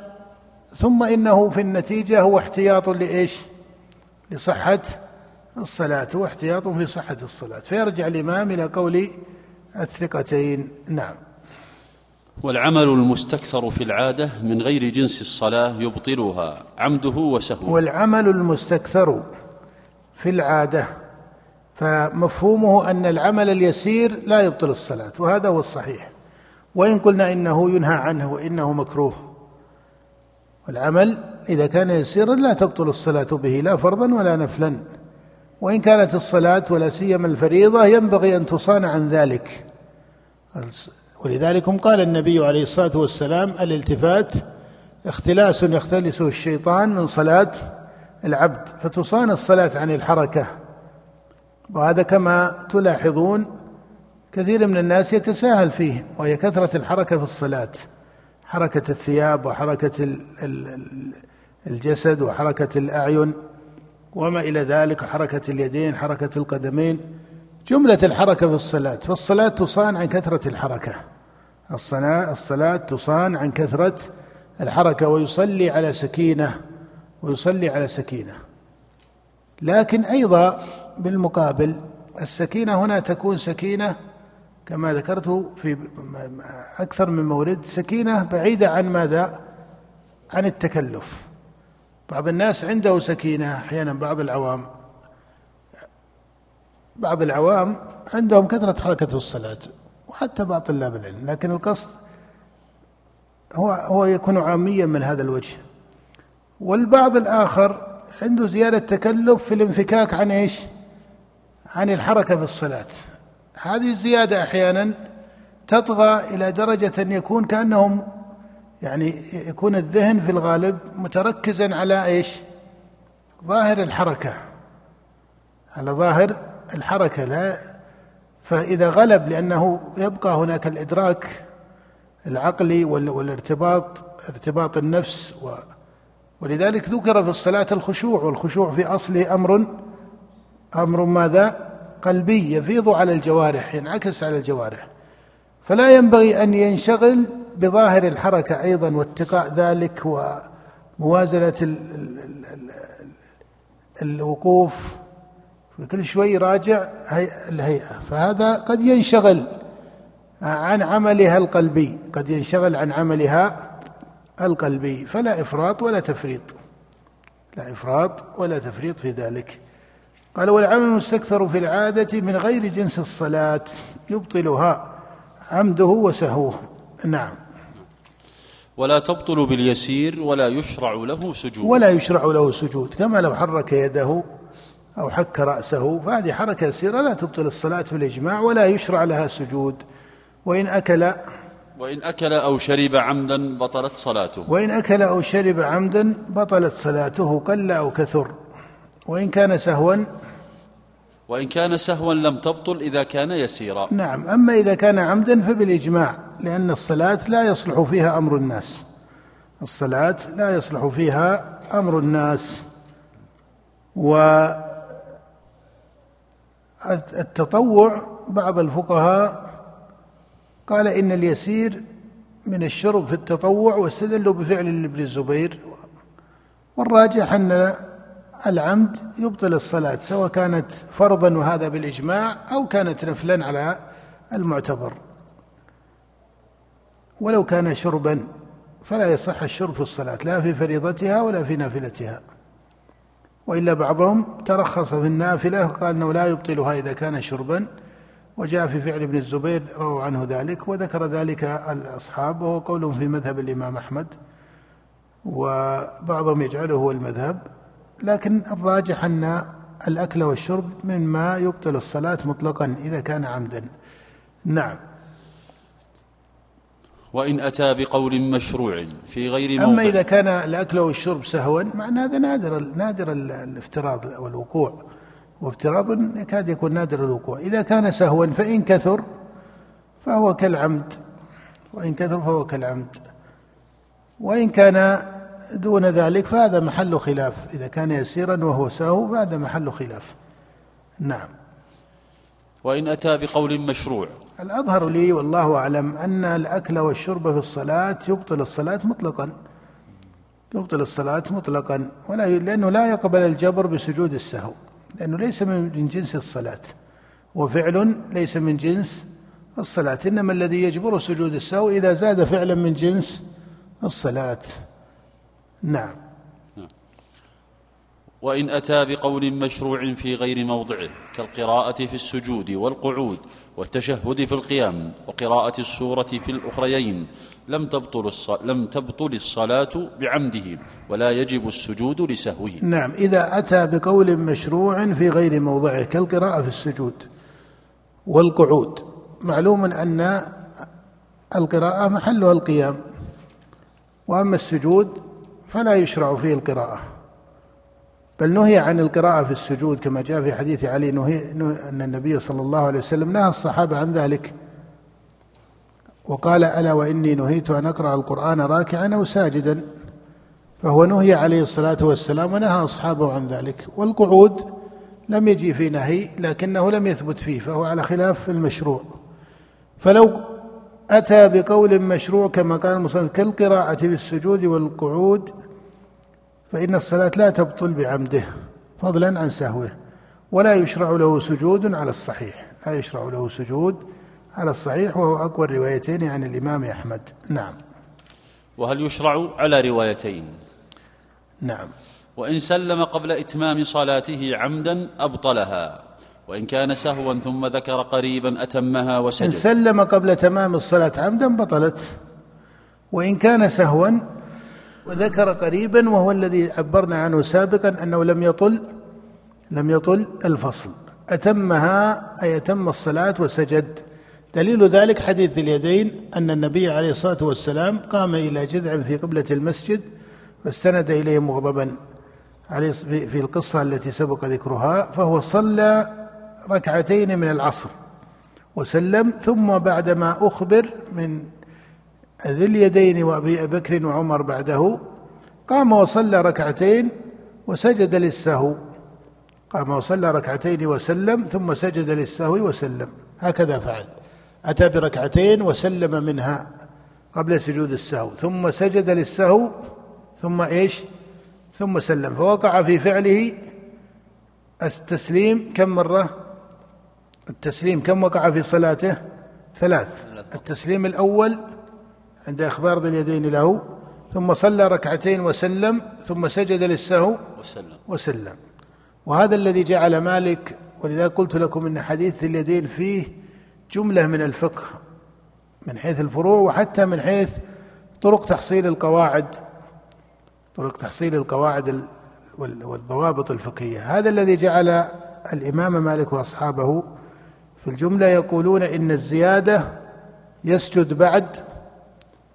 ثم إنه في النتيجة هو احتياط لإيش؟ لصحة الصلاة هو احتياط في صحة الصلاة. فيرجع الإمام إلى قول الثقتين. نعم. والعمل المستكثر في العادة من غير جنس الصلاة يبطلها عمده وسهو والعمل المستكثر في العادة فمفهومه أن العمل اليسير لا يبطل الصلاة وهذا هو الصحيح. وإن قلنا إنه ينهى عنه وإنه مكروه والعمل إذا كان يسيرا لا تبطل الصلاة به لا فرضا ولا نفلا. وإن كانت الصلاة ولا سيما الفريضة ينبغي أن تصان عن ذلك. ولذلك قال النبي عليه الصلاة والسلام الالتفات اختلاس يختلسه الشيطان من صلاة العبد. فتصان الصلاة عن الحركة. وهذا كما تلاحظون كثير من الناس يتساهل فيه وهي كثرة الحركة في الصلاة. حركة الثياب وحركة الجسد وحركة الأعين وما إلى ذلك حركة اليدين حركة القدمين. جملة الحركة في الصلاة فالصلاة تصان عن كثرة الحركة. الصلاة الصلاة تصان عن كثرة الحركة ويصلي على سكينة ويصلي على سكينة. لكن أيضا بالمقابل السكينة هنا تكون سكينة كما ذكرت في أكثر من مورد سكينة بعيدة عن ماذا؟ عن التكلف. بعض الناس عنده سكينة أحيانا بعض العوام. بعض العوام عندهم كثرة حركة الصلاة وحتى بعض طلاب العلم. لكن القصد هو هو يكون عاميا من هذا الوجه. والبعض الآخر عنده زيادة تكلف في الانفكاك عن إيش؟ عن الحركة في الصلاة هذه الزيادة أحيانا تطغى إلى درجة أن يكون كأنهم يعني يكون الذهن في الغالب متركزا على إيش؟ ظاهر الحركة على ظاهر الحركة لا فإذا غلب لأنه يبقى هناك الإدراك العقلي والارتباط ارتباط النفس و ولذلك ذكر في الصلاة الخشوع والخشوع في أصله أمر أمر ماذا؟ قلبي يفيض على الجوارح ينعكس على الجوارح. فلا ينبغي أن ينشغل بظاهر الحركة أيضا واتقاء ذلك وموازنة الوقوف. كل شوي يراجع الهيئة. فهذا قد ينشغل عن عملها القلبي قد ينشغل عن عملها القلبي فلا إفراط ولا تفريط. لا إفراط ولا تفريط في ذلك. قال والعمل المستكثر في العادة من غير جنس الصلاة يبطلها عمده وسهوه. نعم. ولا تبطل باليسير ولا يشرع له سجود. ولا يشرع له سجود. كما لو حرك يده أو حك رأسه فهذه حركة يسيرة. لا تبطل الصلاة بالإجماع ولا يشرع لها سجود. وإن أكل وإن أكل أو شرب عمدا بطلت صلاته. وإن أكل أو شرب عمدا بطلت صلاته قل أو كثر. وإن كان سهوا وإن كان سهوا لم تبطل إذا كان يسيرا. نعم أما إذا كان عمدا فبالإجماع لأن الصلاة لا يصلح فيها أمر الناس. الصلاة لا يصلح فيها أمر الناس. والتطوع بعض الفقهاء قال إن اليسير من الشرب في التطوع واستدلوا بفعل ابن الزبير. والراجح أن العمد يبطل الصلاة سواء كانت فرضا وهذا بالإجماع أو كانت نفلا على المعتبر. ولو كان شربا فلا يصح الشرب في الصلاة لا في فريضتها ولا في نافلتها. وإلا بعضهم ترخص في النافلة وقال أنه لا يبطلها إذا كان شربا. وجاء في فعل ابن الزبير رووا عنه ذلك وذكر ذلك الأصحاب وهو قول في مذهب الإمام أحمد وبعضهم يجعله هو المذهب. لكن الراجح أن الأكل والشرب مما يبطل الصلاة مطلقا إذا كان عمدا. نعم. وإن أتى بقول مشروع في غير موضع. أما إذا كان الأكل والشرب سهوا مع هذا نادر نادر الافتراض والوقوع. وافتراض يكاد يكون نادر الوقوع. إذا كان سهوا فإن كثر فهو كالعمد. وإن كثر فهو كالعمد. وإن كان دون ذلك فهذا محل خلاف. إذا كان يسيرا وهو سهو فهذا محل خلاف. نعم. وإن أتى بقول مشروع. الأظهر لي والله أعلم أن الأكل والشرب في الصلاة يبطل الصلاة مطلقا. يبطل الصلاة مطلقا. ولا لأنه لا يقبل الجبر بسجود السهو. لأنه ليس من جنس الصلاة وفعل ليس من جنس الصلاة إنما الذي يجبر سجود السهو إذا زاد فعلا من جنس الصلاة. نعم. وإن أتى بقول مشروع في غير موضعه كالقراءة في السجود والقعود والتشهد في القيام وقراءة السورة في الأخريين لم تبطل لم تبطل الصلاة بعمده ولا يجب السجود لسهوه. نعم إذا أتى بقول مشروع في غير موضعه كالقراءة في السجود والقعود معلوم أن القراءة محلها القيام وأما السجود فلا يشرع فيه القراءة بل نهي عن القراءة في السجود كما جاء في حديث علي نهي, أن النبي صلى الله عليه وسلم نهى الصحابة عن ذلك. وقال ألا وإني نهيت أن أقرأ القرآن راكعا أو ساجدا. فهو نهي عليه الصلاة والسلام ونهى أصحابه عن ذلك. والقعود لم يجي في نهي لكنه لم يثبت فيه فهو على خلاف المشروع. فلو أتى بقول مشروع كما قال المصنف كالقراءة في السجود والقعود فإن الصلاة لا تبطل بعمده فضلا عن سهوه ولا يشرع له سجود على الصحيح. لا يشرع له سجود على الصحيح وهو أقوى الروايتين عن الإمام أحمد. نعم. وهل يشرع على روايتين؟ نعم. وإن سلم قبل إتمام صلاته عمدا أبطلها وإن كان سهوا ثم ذكر قريبا أتمها وسجد. إن سلم قبل تمام الصلاة عمدا بطلت وإن كان سهوا وذكر قريبا وهو الذي عبرنا عنه سابقا أنه لم يطل لم يطل الفصل. أتمها أي أتم الصلاة وسجد. دليل ذلك حديث اليدين أن النبي عليه الصلاة والسلام قام إلى جذع في قبلة المسجد فاستند إليه مغضبا. في القصة التي سبق ذكرها فهو صلى ركعتين من العصر وسلم ثم بعدما أخبر من ذي اليدين وأبي بكر وعمر بعده قام وصلى ركعتين وسجد للسهو. قام وصلى ركعتين وسلم ثم سجد للسهو وسلم. هكذا فعل. أتى بركعتين وسلم منها قبل سجود السهو. ثم سجد للسهو ثم إيش؟ ثم سلم. فوقع في فعله التسليم كم مرة؟ التسليم كم وقع في صلاته؟ ثلاث. التسليم الأول عند إخبار ذي اليدين له ثم صلى ركعتين وسلم ثم سجد للسهو وسلم. وسلم. وهذا الذي جعل مالك ولذا قلت لكم إن حديث اليدين فيه جملة من الفقه من حيث الفروع وحتى من حيث طرق تحصيل القواعد طرق تحصيل القواعد والضوابط الفقهية. هذا الذي جعل الإمام مالك وأصحابه في الجملة يقولون إن الزيادة يسجد بعد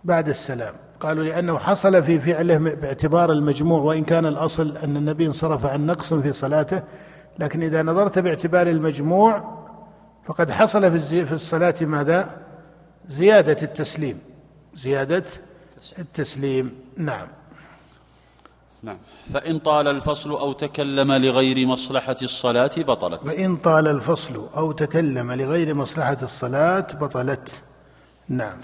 بعد السلام. قالوا لأنه حصل في فعله باعتبار المجموع وإن كان الأصل أن النبي انصرف عن نقص في صلاته لكن إذا نظرت باعتبار المجموع فقد حصل في في الصلاة ماذا؟ زيادة التسليم. زيادة التسليم. نعم. نعم. فإن طال الفصل أو تكلم لغير مصلحة الصلاة بطلت. وإن طال الفصل أو تكلم لغير مصلحة الصلاة بطلت. نعم.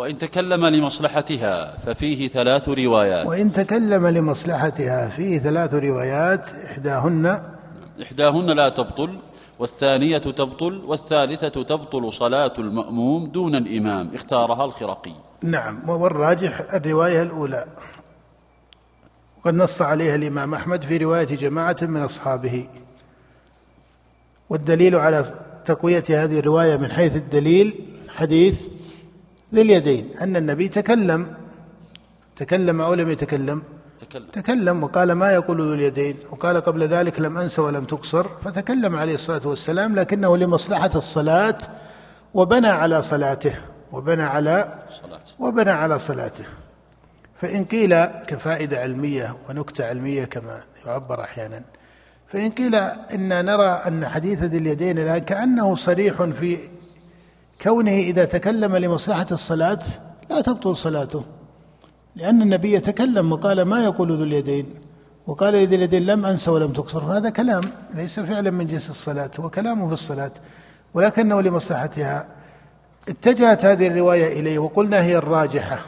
وإن تكلم لمصلحتها ففيه ثلاث روايات. وإن تكلم لمصلحتها فيه ثلاث روايات إحداهن إحداهن لا تبطل والثانية تبطل والثالثة تبطل صلاة المأموم دون الإمام اختارها الخرقي. نعم والراجح الرواية الأولى. وقد نص عليها الإمام أحمد في رواية جماعة من أصحابه. والدليل على تقوية هذه الرواية من حيث الدليل حديث ذي اليدين أن النبي تكلم تكلم أو لم يتكلم تكلم. تكلم وقال ما يقول ذو اليدين وقال قبل ذلك لم أنس ولم تقصر فتكلم عليه الصلاة والسلام لكنه لمصلحة الصلاة وبنى على صلاته وبنى على وبنى على صلاته. فإن قيل كفائدة علمية ونكتة علمية كما يعبر أحيانا فإن قيل إن نرى أن حديث ذي اليدين الآن كأنه صريح في كونه إذا تكلم لمصلحة الصلاة لا تبطل صلاته لأن النبي يتكلم وقال ما يقول ذو اليدين وقال لذي اليدين لم أنس ولم تقصر فهذا كلام ليس فعلا من جنس الصلاة هو كلامه في الصلاة ولكنه لمصلحتها. اتجهت هذه الرواية إليه وقلنا هي الراجحة.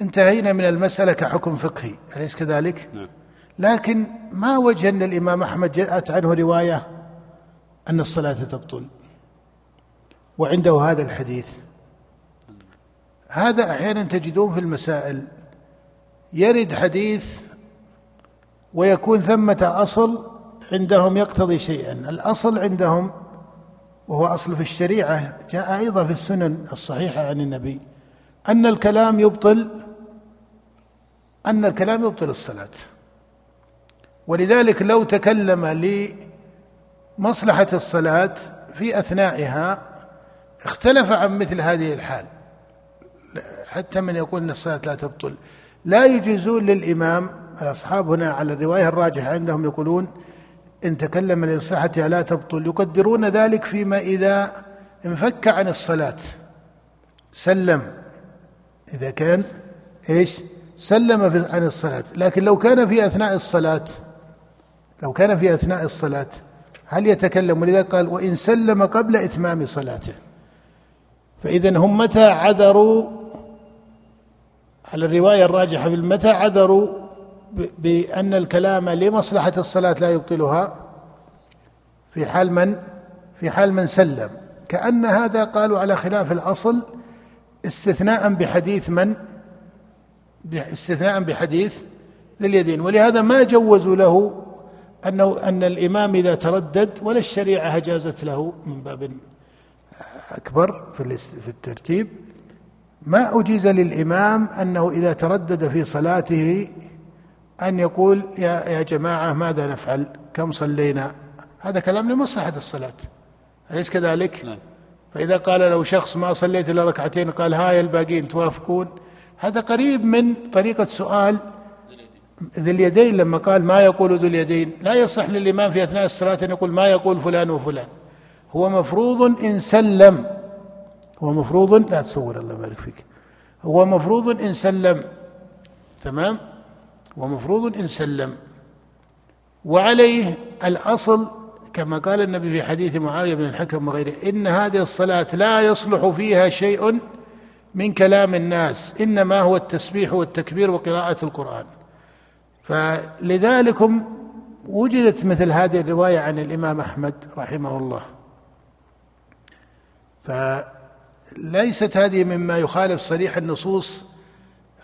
انتهينا من المسألة كحكم فقهي أليس كذلك؟ نعم. لكن ما وجه أن الإمام أحمد جاءت عنه رواية أن الصلاة تبطل؟ وعنده هذا الحديث. هذا أحيانا تجدون في المسائل. يرد حديث ويكون ثمة أصل عندهم يقتضي شيئا. الأصل عندهم وهو أصل في الشريعة جاء أيضا في السنن الصحيحة عن النبي أن الكلام يبطل أن الكلام يبطل الصلاة. ولذلك لو تكلم لمصلحة الصلاة في أثنائها اختلف عن مثل هذه الحال. حتى من يقول أن الصلاة لا تبطل. لا يجيزون للإمام الأصحاب هنا على الرواية الراجحه عندهم يقولون إن تكلم لمصلحتها لا تبطل. يقدرون ذلك فيما إذا انفك عن الصلاة. سلم. إذا كان إيش؟ سلم عن الصلاة. لكن لو كان في أثناء الصلاة لو كان في أثناء الصلاة هل يتكلم؟ ولذلك قال وإن سلم قبل إتمام صلاته. فاذا هم متى عذروا؟ على الرواية الراجحة في متى عذروا بأن الكلام لمصلحة الصلاة لا يبطلها؟ في حال من؟ في حال من سلم. كأن هذا قالوا على خلاف الأصل استثناء بحديث من؟ استثناء بحديث ذي اليدين. ولهذا ما جوزوا له أنه أن الإمام إذا تردد ولا الشريعة أجازت له من باب أكبر في الترتيب ما أجيز للإمام أنه إذا تردد في صلاته أن يقول يا يا جماعة ماذا نفعل؟ كم صلينا؟ هذا كلام لمصلحة الصلاة أليس كذلك؟ نعم. فإذا قال لو شخص ما صليت إلا ركعتين قال هاي الباقين توافقون هذا قريب من طريقة سؤال ذي اليدين لما قال ما يقول ذو اليدين لا يصح للإمام في أثناء الصلاة أن يقول ما يقول فلان وفلان هو مفروض إن سلم. هو مفروض لا تصور الله يبارك فيك. هو مفروض إن سلم. تمام؟ هو مفروض إن سلم. وعليه الأصل كما قال النبي في حديث معاوية بن الحكم وغيره إن هذه الصلاة لا يصلح فيها شيء من كلام الناس إنما هو التسبيح والتكبير وقراءة القرآن. فلذلك وجدت مثل هذه الرواية عن الإمام أحمد رحمه الله. ف ليست هذه مما يخالف صريح النصوص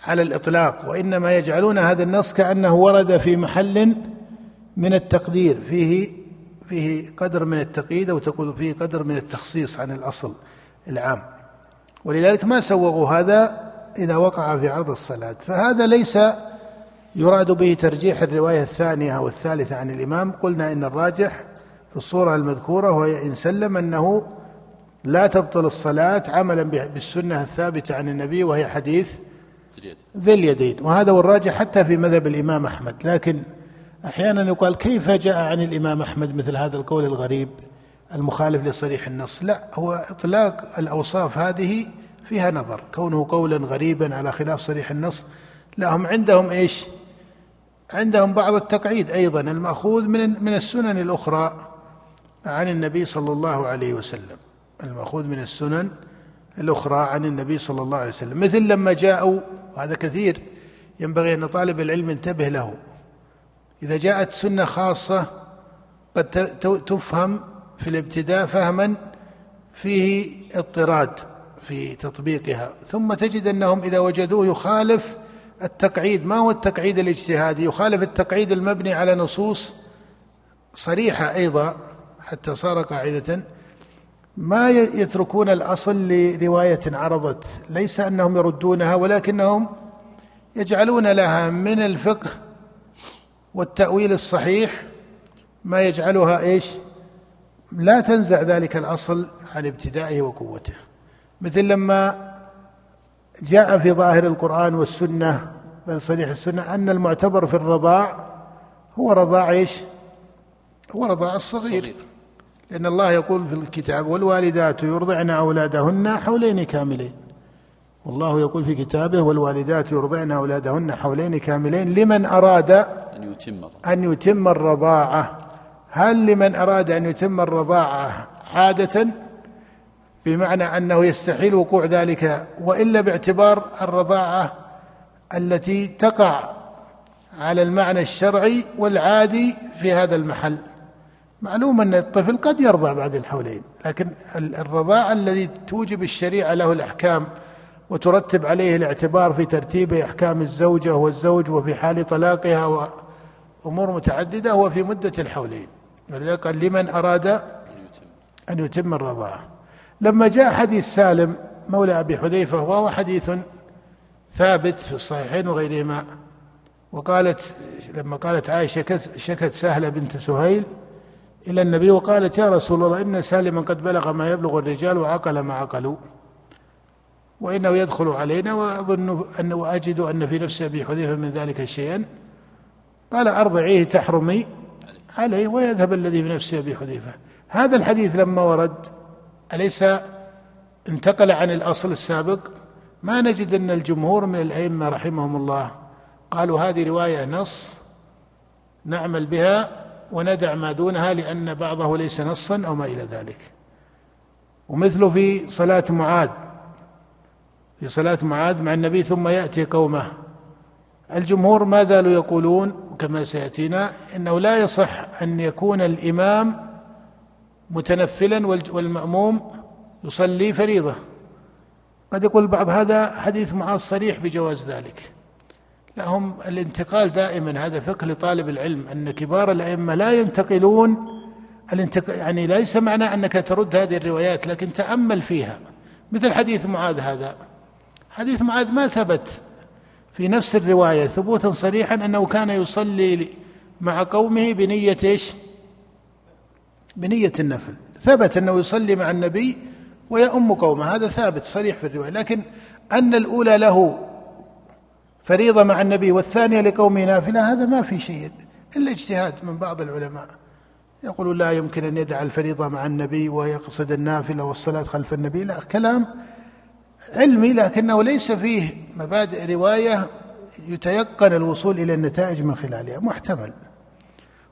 على الإطلاق وإنما يجعلون هذا النص كأنه ورد في محل من التقدير فيه فيه قدر من التقييد أو تقول فيه قدر من التخصيص عن الأصل العام. ولذلك ما سوغوا هذا إذا وقع في عرض الصلاة. فهذا ليس يراد به ترجيح الرواية الثانية أو الثالثة عن الإمام. قلنا إن الراجح في الصورة المذكورة وهي إن سلم أنه لا تبطل الصلاة عملا بالسنة الثابتة عن النبي وهي حديث ذي اليدين. وهذا هو الراجح حتى في مذهب الإمام أحمد. لكن أحيانا يقال كيف جاء عن الإمام أحمد مثل هذا القول الغريب المخالف لصريح النص؟ لا هو إطلاق الأوصاف هذه فيها نظر. كونه قولا غريبا على خلاف صريح النص. لا هم عندهم إيش؟ عندهم بعض التقعيد أيضا المأخوذ من من السنن الأخرى عن النبي صلى الله عليه وسلم. المأخوذ من السنن الأخرى عن النبي صلى الله عليه وسلم مثل لما جاءوا وهذا كثير ينبغي أن طالب العلم ينتبه له. إذا جاءت سنة خاصة قد تفهم في الابتداء فهما فيه اضطراد في تطبيقها. ثم تجد أنهم إذا وجدوه يخالف التقعيد ما هو التقعيد الاجتهادي؟ يخالف التقعيد المبني على نصوص صريحة أيضا حتى صار قاعدة ما يتركون الأصل لرواية عرضت ليس أنهم يردونها ولكنهم يجعلون لها من الفقه والتأويل الصحيح ما يجعلها إيش؟ لا تنزع ذلك الأصل عن ابتدائه وقوته. مثل لما جاء في ظاهر القرآن والسنة بل صريح السنة أن المعتبر في الرضاع هو رضاع إيش؟ هو رضاع الصغير. صغير. لأن الله يقول في الكتاب والوالدات يرضعن أولادهن حولين كاملين. والله يقول في كتابه والوالدات يرضعن أولادهن حولين كاملين لمن أراد أن يتم أن يتم الرضاعة. هل لمن أراد أن يتم الرضاعة عادة؟ بمعنى أنه يستحيل وقوع ذلك وإلا باعتبار الرضاعة التي تقع على المعنى الشرعي والعادي في هذا المحل. معلوم أن الطفل قد يرضع بعد الحولين لكن الرضاع الذي توجب الشريعة له الأحكام وترتب عليه الاعتبار في ترتيب أحكام الزوجة والزوج وفي حال طلاقها وأمور متعددة هو في مدة الحولين. ولذلك قال لمن أراد أن يتم الرضاعة لما جاء حديث سالم مولى أبي حذيفة وهو حديث ثابت في الصحيحين وغيرهما وقالت لما قالت عائشة شكت سهلة بنت سهيل إلى النبي وقالت يا رسول الله إن سالما قد بلغ ما يبلغ الرجال وعقل ما عقلوا وإنه يدخل علينا وأظن أن وأجد أن في نفس أبي حذيفة من ذلك شيئا. قال أرضعيه تحرمي عليه ويذهب الذي في نفس أبي حذيفة. هذا الحديث لما ورد أليس انتقل عن الأصل السابق؟ ما نجد أن الجمهور من الأئمة رحمهم الله قالوا هذه رواية نص نعمل بها وندع ما دونها لأن بعضه ليس نصا أو ما إلى ذلك. ومثل في صلاة معاذ. في صلاة معاذ مع النبي ثم يأتي قومه. الجمهور ما زالوا يقولون كما سيأتينا إنه لا يصح أن يكون الإمام متنفلا والمأموم يصلي فريضة. قد يقول بعض هذا حديث معاذ صريح بجواز ذلك. لهم الانتقال دائما هذا فقه لطالب العلم أن كبار الأئمة لا ينتقلون. الانتق... يعني ليس معنى أنك ترد هذه الروايات لكن تأمل فيها. مثل حديث معاذ هذا. حديث معاذ ما ثبت في نفس الرواية ثبوتا صريحا أنه كان يصلي مع قومه بنية إيش؟ بنية النفل. ثبت أنه يصلي مع النبي ويؤم قومه هذا ثابت صريح في الرواية. لكن أن الأولى له فريضة مع النبي والثانية لقومه نافلة هذا ما في شيء إلا اجتهاد من بعض العلماء. يقول لا يمكن أن يدع الفريضة مع النبي ويقصد النافلة والصلاة خلف النبي لا كلام علمي لكنه ليس فيه مبادئ رواية يتيقن الوصول إلى النتائج من خلالها محتمل.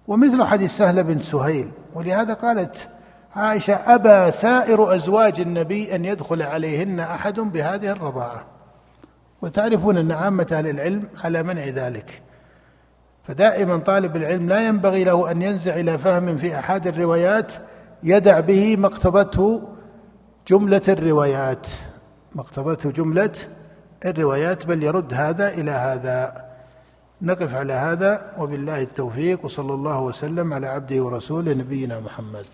ومثل حديث سهل بن سهيل ولهذا قالت عائشة أبى سائر أزواج النبي أن يدخل عليهن أحد بهذه الرضاعة. وتعرفون أن عامة أهل العلم على منع ذلك. فدائما طالب العلم لا ينبغي له أن ينزع إلى فهم في احاد الروايات يدع به ما اقتضته جملة الروايات. ما اقتضته جملة الروايات بل يرد هذا إلى هذا. نقف على هذا وبالله التوفيق وصلى الله وسلم على عبده ورسوله نبينا محمد.